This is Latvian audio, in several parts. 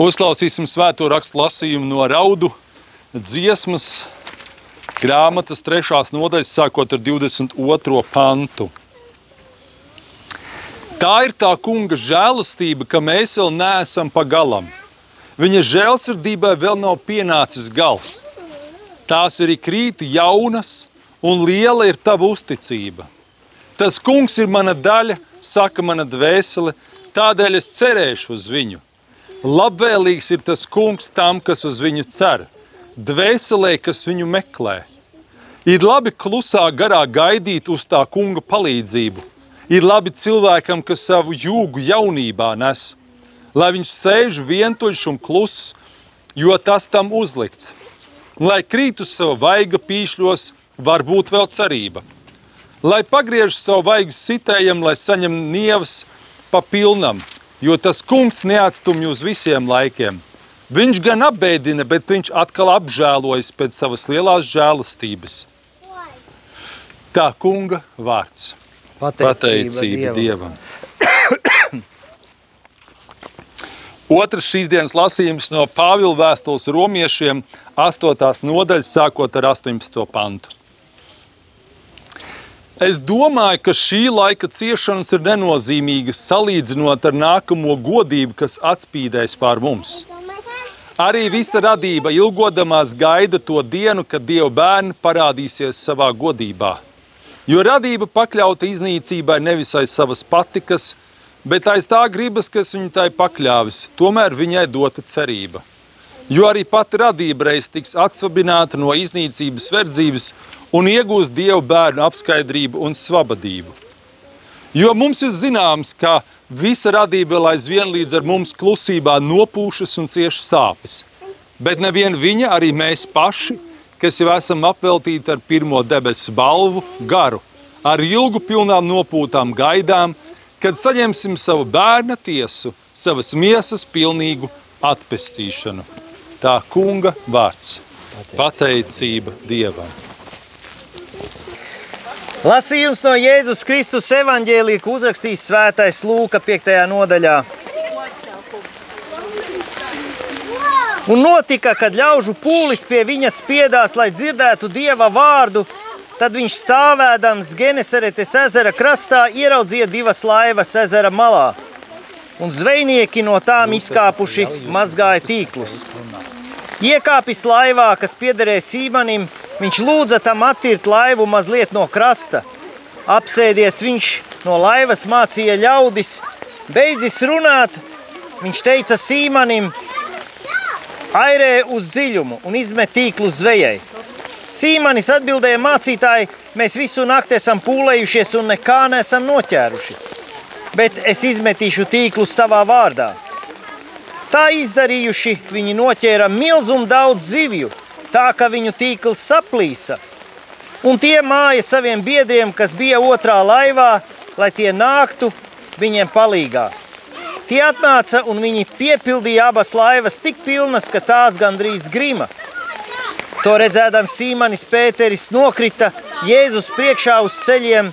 Uzklausīsim svēto rakstu lasījumu no raudu dziesmas grāmatas trešās nodaļas, sākot ar 22. pantu. Tā ir tā kunga žēlastība, ka mēs vēl neesam pa galam. Viņa žēlsirdībai vēl nav pienācis gals. Tās arī krītu jaunas, un liela ir tava uzticība. Tas kungs ir mana daļa, saka mana dvēsele, tādēļ es cerēšu uz viņu. Labvēlīgs ir tas kungs tam, kas uz viņu cer, dvēselē, kas viņu meklē. Ir labi klusā garā gaidīt uz tā kunga palīdzību. Ir labi cilvēkam, kas savu jūgu jaunībā nes, lai viņš sēž vientuļš un kluss, jo tas tam uzlikts. Lai krīt uz sava vaiga pīšļos, var būt vēl cerība. Lai pagriež savu vaigu sitējam, lai saņem nievas pa pilnam, jo tas kungs neatstumj uz visiem laikiem. Viņš gan apbēdina, bet viņš atkal apžēlojas pēc savas lielās žēlastības. Tā kunga vārds. Pateicība Dievam. Otrs šīs dienas lasījums no Pāvila vēstules romiešiem, 8. nodaļas, sākot ar 18. pantu. Es domāju, ka šī laika ciešanas ir nenozīmīgas salīdzinot ar nākamo godību, kas atspīdēs pār mums. Arī visa radība ilgodamās gaida to dienu, kad Dieva bērni parādīsies savā godībā. Jo radība pakļauta iznīcībai nevis aiz savas patikas, bet aiz tā gribas, kas viņu tai pakļāvis, tomēr viņai dota cerība. Jo arī pati radība reiz tiks atsvabināta no iznīcības verdzības un iegūs Dievu bērnu apskaidrību un svabadību. Jo mums ir zināms, ka visa radība vēl aizvien līdz ar mums klusībā nopūšas un cieši sāpes. Bet nevien viņa, arī mēs paši, kas jau esam apveltīti ar pirmo debesu balvu, garu, ar ilgu pilnām nopūtām gaidām, kad saņemsim savu bērna tiesu, savas miesas pilnīgu atpestīšanu. Tā kunga vārds - pateicība Dievam. Lasījums no Jēzus Kristus evanģēlija, ko uzrakstījis Svētais Lūka 5. nodaļā. Un notika, kad ļaužu pūlis pie viņa spiedās, lai dzirdētu dieva vārdu, tad viņš stāvēdams Genesaretes ezera krastā ieraudzīja divas laivas ezera malā. Un zvejnieki no tām izkāpuši mazgāja tīklus. Iekāpis laivā, kas piederēja Sīmanim, viņš lūdza tam attirt laivu mazliet no krasta. Apsēdies viņš no laivas mācīja ļaudis, beidzis runāt, viņš teica Sīmanim, airē uz dziļumu un izmet tīklu zvejai. Sīmanis atbildēja mācītāji, mēs visu nakti esam pūlējušies un nekā nesam noķēruši. Bet es izmetīšu tīklus tavā vārdā. Tā izdarījuši, viņi noķēra milzumu daudz zivju, tā ka viņu tīkls saplīsa. Un tie māja saviem biedriem, kas bija otrā laivā, lai tie nāktu viņiem palīgā. Tie atnāca un viņi piepildīja abas laivas tik pilnas, ka tās gandrīz grima. To redzēdams Sīmanis Pēteris nokrita Jēzus priekšā uz ceļiem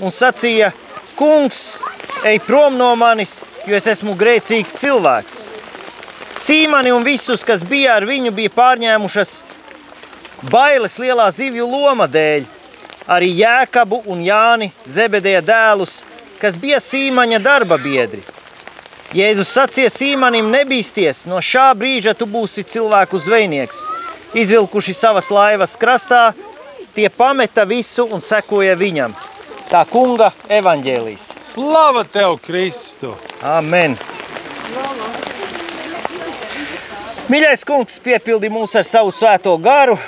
un sacīja: Kungs, ej prom no manis, jo es esmu grēcīgs cilvēks. Sīmani un visus, kas bija ar viņu, bija pārņēmušas bailes lielā zivju loma dēļ. Arī Jēkabu un Jāni Zebedēja dēlus, kas bija Sīmaņa darba biedri. Jēzus sacīja Sīmanim, nebīsties, no šā brīža tu būsi cilvēku zvejnieks. Izvilkuši savas laivas krastā, tie pameta visu un sekoja viņam. Tā kunga evaņģēlīs. Slava tev, Kristu! Amen! Mīļais kungs, piepildi mūs ar savu svēto garu,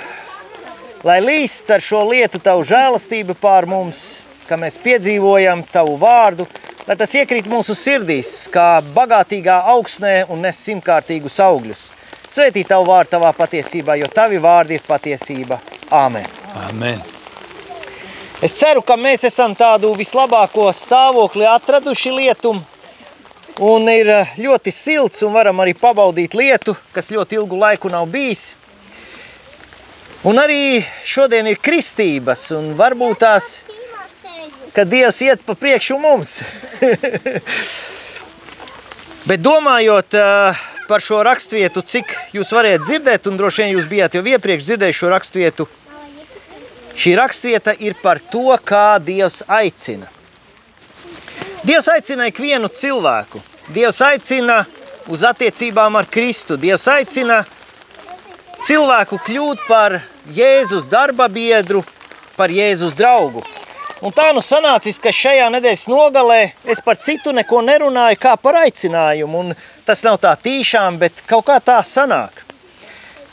lai līst ar šo lietu tavu žēlastību pār mums, ka mēs piedzīvojam tavu vārdu, lai tas iekrīt mūsu sirdīs, kā bagātīgā augsnē un nes simtkārtīgus augļus. Svētī tavu vārdu tavā patiesībā, jo tavi vārdi ir patiesība. Āmen. Amen. Es ceru, ka mēs esam tādu vislabāko stāvokli atraduši lietumu, Un ir eh, ļoti silts un varam arī pabaudīt lietu, kas ļoti ilgu laiku nav bijis. Un arī šodien ir kristības un varbūt tās, ka Dievs iet pa priekšu mums. Bet domājot eh, par šo raksturvietu, cik jūs varētu dzirdēt, un droši vien jūs bijāt jau iepriekš dzirdējuši šo raksturvietu. Šī raksturvieta ir par to, kā Dievs aicina. Dievs aicina ikvienu cilvēku. Dievs aicina uz attiecībām ar Kristu. Dievs aicina cilvēku kļūt par Jēzus darba biedru, par Jēzus draugu. Un tā nu sanācis, ka šajā nedēļas nogalē es par citu neko nerunāju kā par aicinājumu. Un tas nav tā tīšām, bet kaut kā tā sanāk.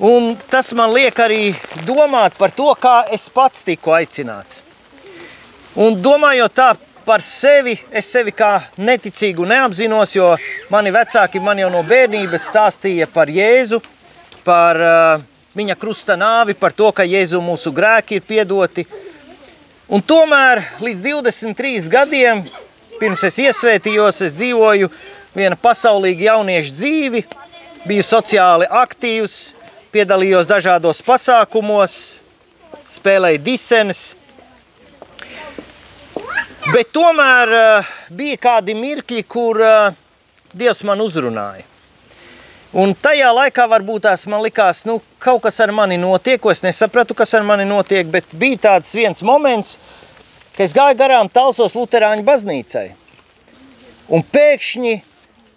Un tas man liek arī domāt par to, kā es pats tiku aicināts. Un domājot tā par sevi, es sevi kā neticīgu neapzinos, jo mani vecāki man jau no bērnības stāstīja par Jēzu, par uh, viņa krusta nāvi, par to, ka Jēzu mūsu grēki ir piedoti. Un tomēr līdz 23 gadiem, pirms es iesvētījos, es dzīvoju viena pasaulīga jaunieša dzīvi, biju sociāli aktīvs, piedalījos dažādos pasākumos, spēlēju disenes. Bet tomēr uh, bija kādi mirkļi, kur uh, Dievs man uzrunāja. Un tajā laikā varbūt tās man likās, nu, kaut kas ar mani notiek, ko es nesapratu, kas ar mani notiek, bet bija tāds viens moments, ka es gāju garām Talsos Luterāņu baznīcai. Un pēkšņi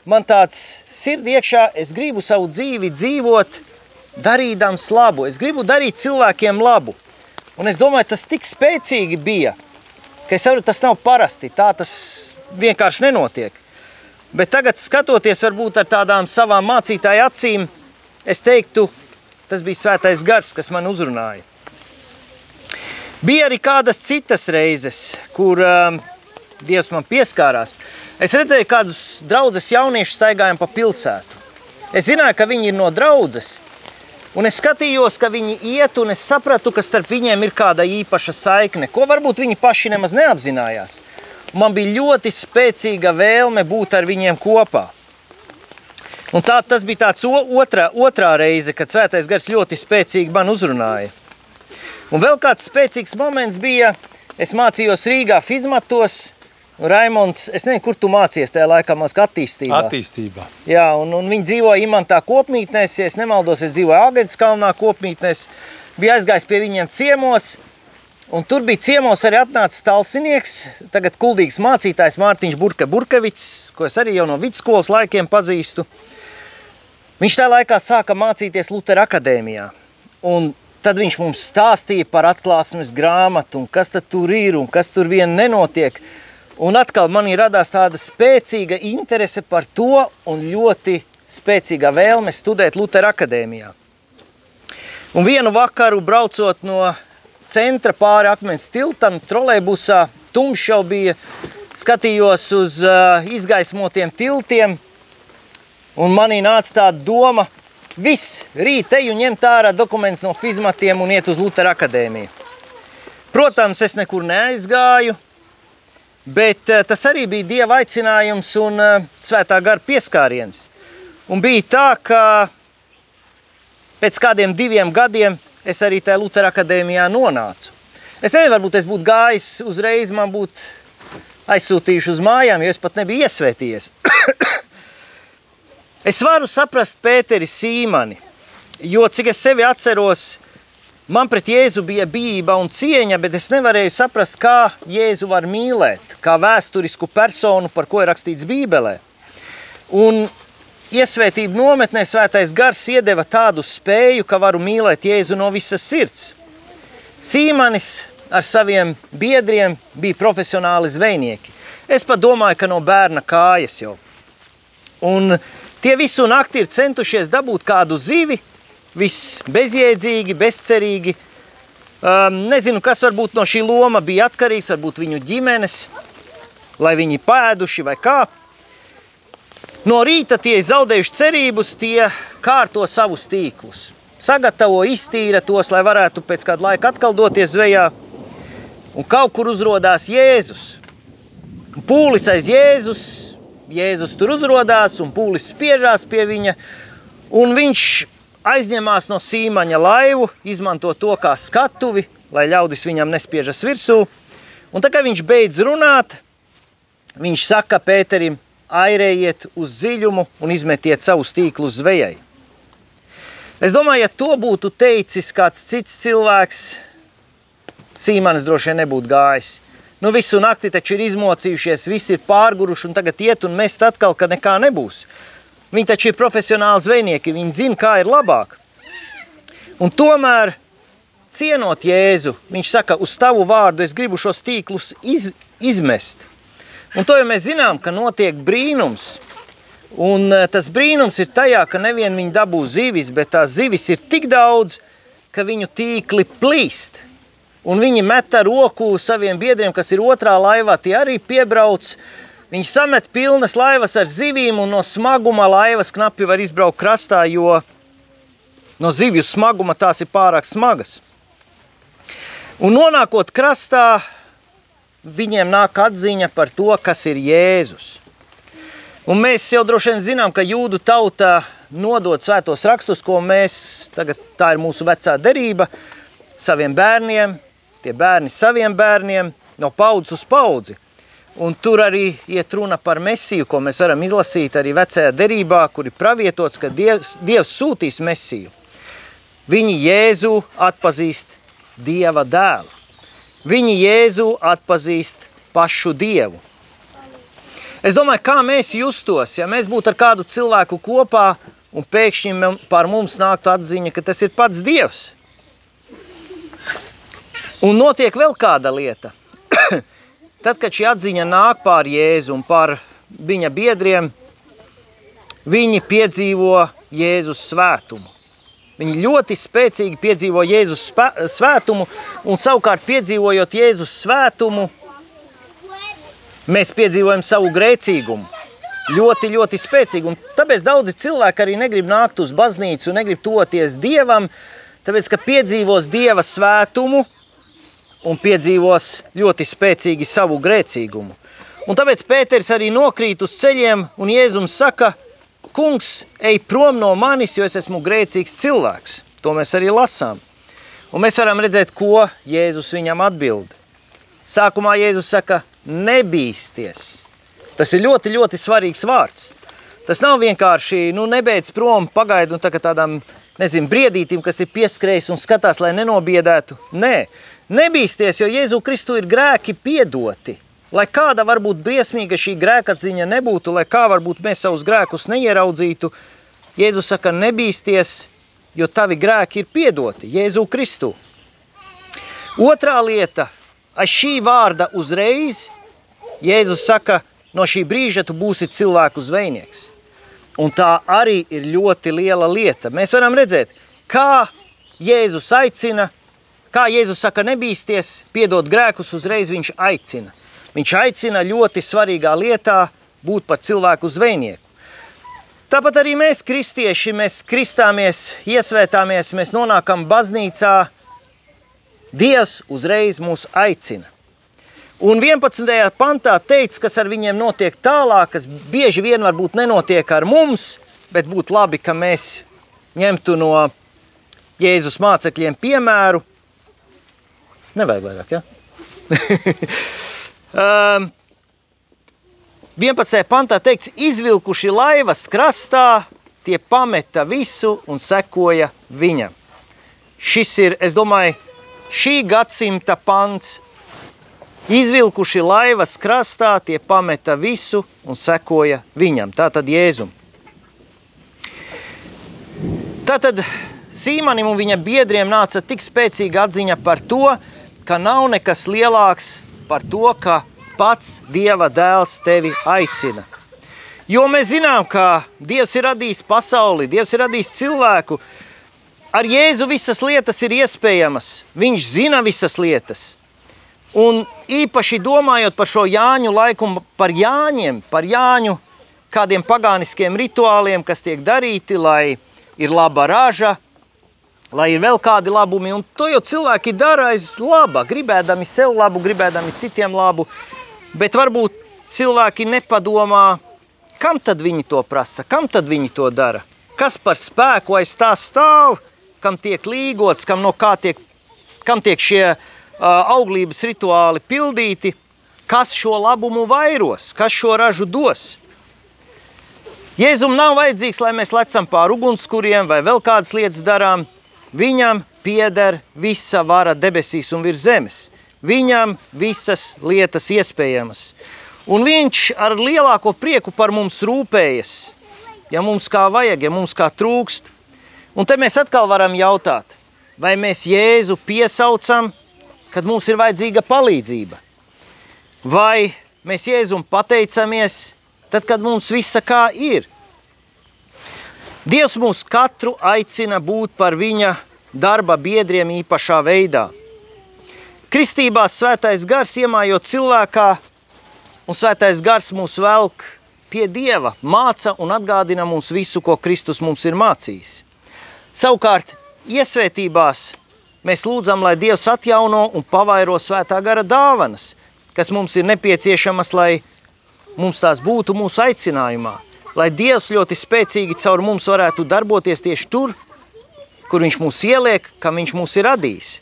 man tāds sird iekšā, es gribu savu dzīvi dzīvot, darīdams labu. Es gribu darīt cilvēkiem labu. Un es domāju, tas tik spēcīgi bija, ka es saprotu, tas nav parasti, tā tas vienkārši nenotiek. Bet tagad, skatoties varbūt ar tādām savām mācītāju acīm, es teiktu, tas bija svētais gars, kas man uzrunāja. Bija arī kādas citas reizes, kur um, Dievs man pieskārās. Es redzēju kādus draudzes jauniešus staigājam pa pilsētu. Es zināju, ka viņi ir no draudzes, un es skatījos, ka viņi iet, un es sapratu, ka starp viņiem ir kāda īpaša saikne, ko varbūt viņi paši nemaz neapzinājās – man bija ļoti spēcīga vēlme būt ar viņiem kopā. Un tā, tas bija tāds otrā, otrā reize, kad svētais gars ļoti spēcīgi man uzrunāja. Un vēl kāds spēcīgs moments bija, es mācījos Rīgā fizmatos, Raimons, es nezinu, kur tu mācies tajā laikā, māc attīstībā. Attīstībā. Jā, un, un viņi dzīvoja Imantā kopmītnēs, ja es nemaldos, es dzīvoju Āgēdas kalnā kopmītnēs, bija aizgājis pie viņiem ciemos, Un tur bija ciemos arī atnācis talsinieks, tagad kuldīgs mācītājs Mārtiņš Burka Burkevics, ko es arī jau no vidusskolas laikiem pazīstu. Viņš tā laikā sāka mācīties Lutera akadēmijā. Un tad viņš mums stāstīja par atklāsmes grāmatu un kas tad tur ir un kas tur vien nenotiek. Un atkal manī radās tāda spēcīga interese par to un ļoti spēcīga vēlme studēt Lutera akadēmijā. Un vienu vakaru braucot no centra pāri akmens tiltam, trolejbusā, tumšs jau bija, skatījos uz uh, izgaismotiem tiltiem, un manī nāca tāda doma, viss, rīt eju ņemt ārā dokumentus no fizmatiem un iet uz Lutera akadēmiju. Protams, es nekur neaizgāju, bet uh, tas arī bija Dieva aicinājums un uh, svētā gara pieskāriens. Un bija tā, ka pēc kādiem diviem gadiem es arī tajā Lutera akadēmijā nonācu. Es nezinu, varbūt es būtu gājis uzreiz, man būtu aizsūtījuši uz mājām, jo es pat nebiju iesvētījies. es varu saprast Pēteri Sīmani, jo cik es sevi atceros, man pret Jēzu bija bība un cieņa, bet es nevarēju saprast, kā Jēzu var mīlēt, kā vēsturisku personu, par ko ir rakstīts Bībelē. Un iesvētību nometnē svētais gars iedeva tādu spēju, ka varu mīlēt Jēzu no visas sirds. Sīmanis ar saviem biedriem bija profesionāli zvejnieki. Es pat domāju, ka no bērna kājas jau. Un tie visu nakti ir centušies dabūt kādu zivi, viss bezjēdzīgi, bezcerīgi. Um, nezinu, kas varbūt no šī loma bija atkarīgs, varbūt viņu ģimenes, lai viņi pēduši vai kā. No rīta tie zaudējuši cerības, tie kārto savus tīklus. Sagatavo, iztīra tos, lai varētu pēc kāda laika atkal doties zvejā. Un kaut kur uzrodās Jēzus. Pūlis aiz Jēzus, Jēzus tur uzrodās un pūlis spiežās pie viņa. Un viņš aizņemās no sīmaņa laivu, izmanto to kā skatuvi, lai ļaudis viņam nespiežas virsū. Un tā kā viņš beidz runāt, viņš saka Pēterim, airējiet uz dziļumu un izmetiet savus tīklus zvejai. Es domāju, ja to būtu teicis kāds cits cilvēks, Sīmanis droši vien nebūtu gājis. Nu, visu nakti taču ir izmocījušies, visi ir pārguruši un tagad iet un mest atkal, ka nekā nebūs. Viņi taču ir profesionāli zvejnieki, viņi zina, kā ir labāk. Un tomēr, cienot Jēzu, viņš saka, uz tavu vārdu es gribu šos tīklus iz, izmest. Un to jau mēs zinām, ka notiek brīnums. Un eh, tas brīnums ir tajā, ka nevien viņi dabū zivis, bet tās zivis ir tik daudz, ka viņu tīkli plīst. Un viņi met ar roku saviem biedriem, kas ir otrā laivā, tie arī piebrauc. Viņi samet pilnas laivas ar zivīm, un no smaguma laivas knapi var izbraukt krastā, jo no zivju smaguma tās ir pārāk smagas. Un nonākot krastā, viņiem nāk atziņa par to, kas ir Jēzus. Un mēs jau droši vien zinām, ka jūdu tauta nodod svētos rakstus, ko mēs, tagad tā ir mūsu vecā derība, saviem bērniem, tie bērni saviem bērniem, no paudzes uz paudzi. Un tur arī iet runa par mesiju, ko mēs varam izlasīt arī vecajā derībā, kur ir pravietots, ka Dievs, Dievs sūtīs mesiju. Viņi Jēzu atpazīst Dieva dēlu. Viņi Jēzu atpazīst pašu Dievu. Es domāju, kā mēs justos, ja mēs būtu ar kādu cilvēku kopā un pēkšņi par mums nāktu atziņa, ka tas ir pats Dievs. Un notiek vēl kāda lieta. Tad, kad šī atziņa nāk pār Jēzu un pār viņa biedriem, viņi piedzīvo Jēzus svētumu. Viņi ļoti spēcīgi piedzīvo Jēzus svētumu, un savukārt piedzīvojot Jēzus svētumu, mēs piedzīvojam savu grēcīgumu. Ļoti, ļoti spēcīgi. Un tāpēc daudzi cilvēki arī negrib nākt uz baznīcu, negrib toties Dievam, tāpēc, ka piedzīvos Dieva svētumu, un piedzīvos ļoti spēcīgi savu grēcīgumu. Un tāpēc Pēters arī nokrīt uz ceļiem, un Jēzums saka, kungs, ej prom no manis, jo es esmu grēcīgs cilvēks. To mēs arī lasām. Un mēs varam redzēt, ko Jēzus viņam atbild. Sākumā Jēzus saka, nebīsties. Tas ir ļoti, ļoti svarīgs vārds. Tas nav vienkārši, nu, nebeidz prom, pagaidi un tā tādam, nezinu, briedītim, kas ir pieskrējis un skatās, lai nenobiedētu. Nē, Nebīsties, jo Jēzu Kristu ir grēki piedoti. Lai kāda varbūt briesmīga šī grēkadziņa nebūtu, lai kā varbūt mēs savus grēkus neieraudzītu, Jēzus saka, nebīsties, jo tavi grēki ir piedoti Jēzu Kristu. Otrā lieta, aiz šī vārda uzreiz Jēzus saka, no šī brīža tu būsi cilvēku zvejnieks. Un tā arī ir ļoti liela lieta. Mēs varam redzēt, kā Jēzus aicina Kā Jēzus saka, nebīsties, piedot grēkus, uzreiz viņš aicina. Viņš aicina ļoti svarīgā lietā būt par cilvēku zvejnieku. Tāpat arī mēs, kristieši, mēs kristāmies, iesvētāmies, mēs nonākam baznīcā. Dievs uzreiz mūs aicina. Un 11. pantā teica, kas ar viņiem notiek tālāk, kas bieži vien varbūt nenotiek ar mums, bet būtu labi, ka mēs ņemtu no Jēzus mācekļiem piemēru, Nevajag vairāk, ja? um, 11. pantā teikts, izvilkuši laivas krastā, tie pameta visu un sekoja viņam. Šis ir, es domāju, šī gadsimta pants. Izvilkuši laivas krastā, tie pameta visu un sekoja viņam. Tātad Jēzum. Tātad Sīmanim un viņa biedriem nāca tik spēcīga atziņa par to, ka nav nekas lielāks par to, ka pats Dieva dēls tevi aicina. Jo mēs zinām, ka Dievs ir radījis pasauli, Dievs ir radījis cilvēku. Ar Jēzu visas lietas ir iespējamas. Viņš zina visas lietas. Un īpaši domājot par šo Jāņu laiku, par Jāņiem, par Jāņu kādiem pagāniskiem rituāliem, kas tiek darīti, lai ir laba raža, lai ir vēl kādi labumi. Un to jau cilvēki dara aiz laba, gribēdami sev labu, gribēdami citiem labu. Bet varbūt cilvēki nepadomā, kam tad viņi to prasa, kam tad viņi to dara. Kas par spēku aiz tā stāv, kam tiek līgots, kam no kā tiek, kam tiek šie uh, auglības rituāli pildīti, kas šo labumu vairos, kas šo ražu dos. Jēzum nav vajadzīgs, lai mēs lecam pāri ugunskuriem vai vēl kādas lietas darām. Viņam pieder visa vara debesīs un virs zemes. Viņam visas lietas iespējamas. Un viņš ar lielāko prieku par mums rūpējas, ja mums kā vajag, ja mums kā trūkst. Un te mēs atkal varam jautāt, vai mēs Jēzu piesaucam, kad mums ir vajadzīga palīdzība? Vai mēs Jēzum pateicamies, tad, kad mums visa kā ir? Dievs mūs katru aicina būt par viņa darba biedriem īpašā veidā. Kristībā svētais gars iemājo cilvēkā, un svētais gars mūs velk pie Dieva, māca un atgādina mums visu, ko Kristus mums ir mācījis. Savukārt, iesvētībās mēs lūdzam, lai Dievs atjauno un pavairo svētā gara dāvanas, kas mums ir nepieciešamas, lai mums tās būtu mūsu aicinājumā. Lai Dievs ļoti spēcīgi caur mums varētu darboties tieši tur, kur viņš mūs ieliek, kam viņš mūs ir radījis.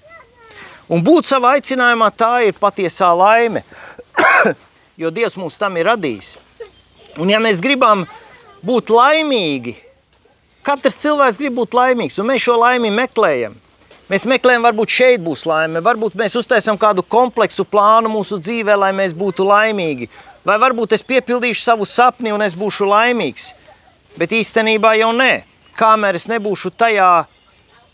Un būt savā aicinājumā tā ir patiesā laime, jo Dievs mūs tam ir radījis. Un ja mēs gribam būt laimīgi, katrs cilvēks grib būt laimīgs, un mēs šo laimi meklējam. Mēs meklējam, varbūt šeit būs laime, varbūt mēs uztaisam kādu kompleksu plānu mūsu dzīvē, lai mēs būtu laimīgi. Vai varbūt es piepildīšu savu sapni un es būšu laimīgs. Bet īstenībā jau nē. Kamēr es nebūšu tajā,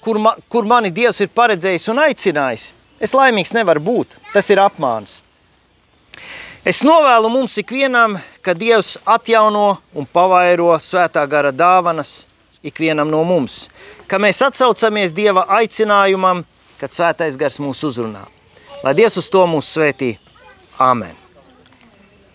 kur, ma, kur mani Dievs ir paredzējis un aicinājis, es laimīgs nevaru būt. Tas ir apmāns. Es novēlu mums ikvienam, ka Dievs atjauno un pavairo svētā gara dāvanas ikvienam no mums, ka mēs atsaucamies Dieva aicinājumam, kad svētais gars mūs uzrunā. Lai Dievs uz to mūs svētī. Āmen!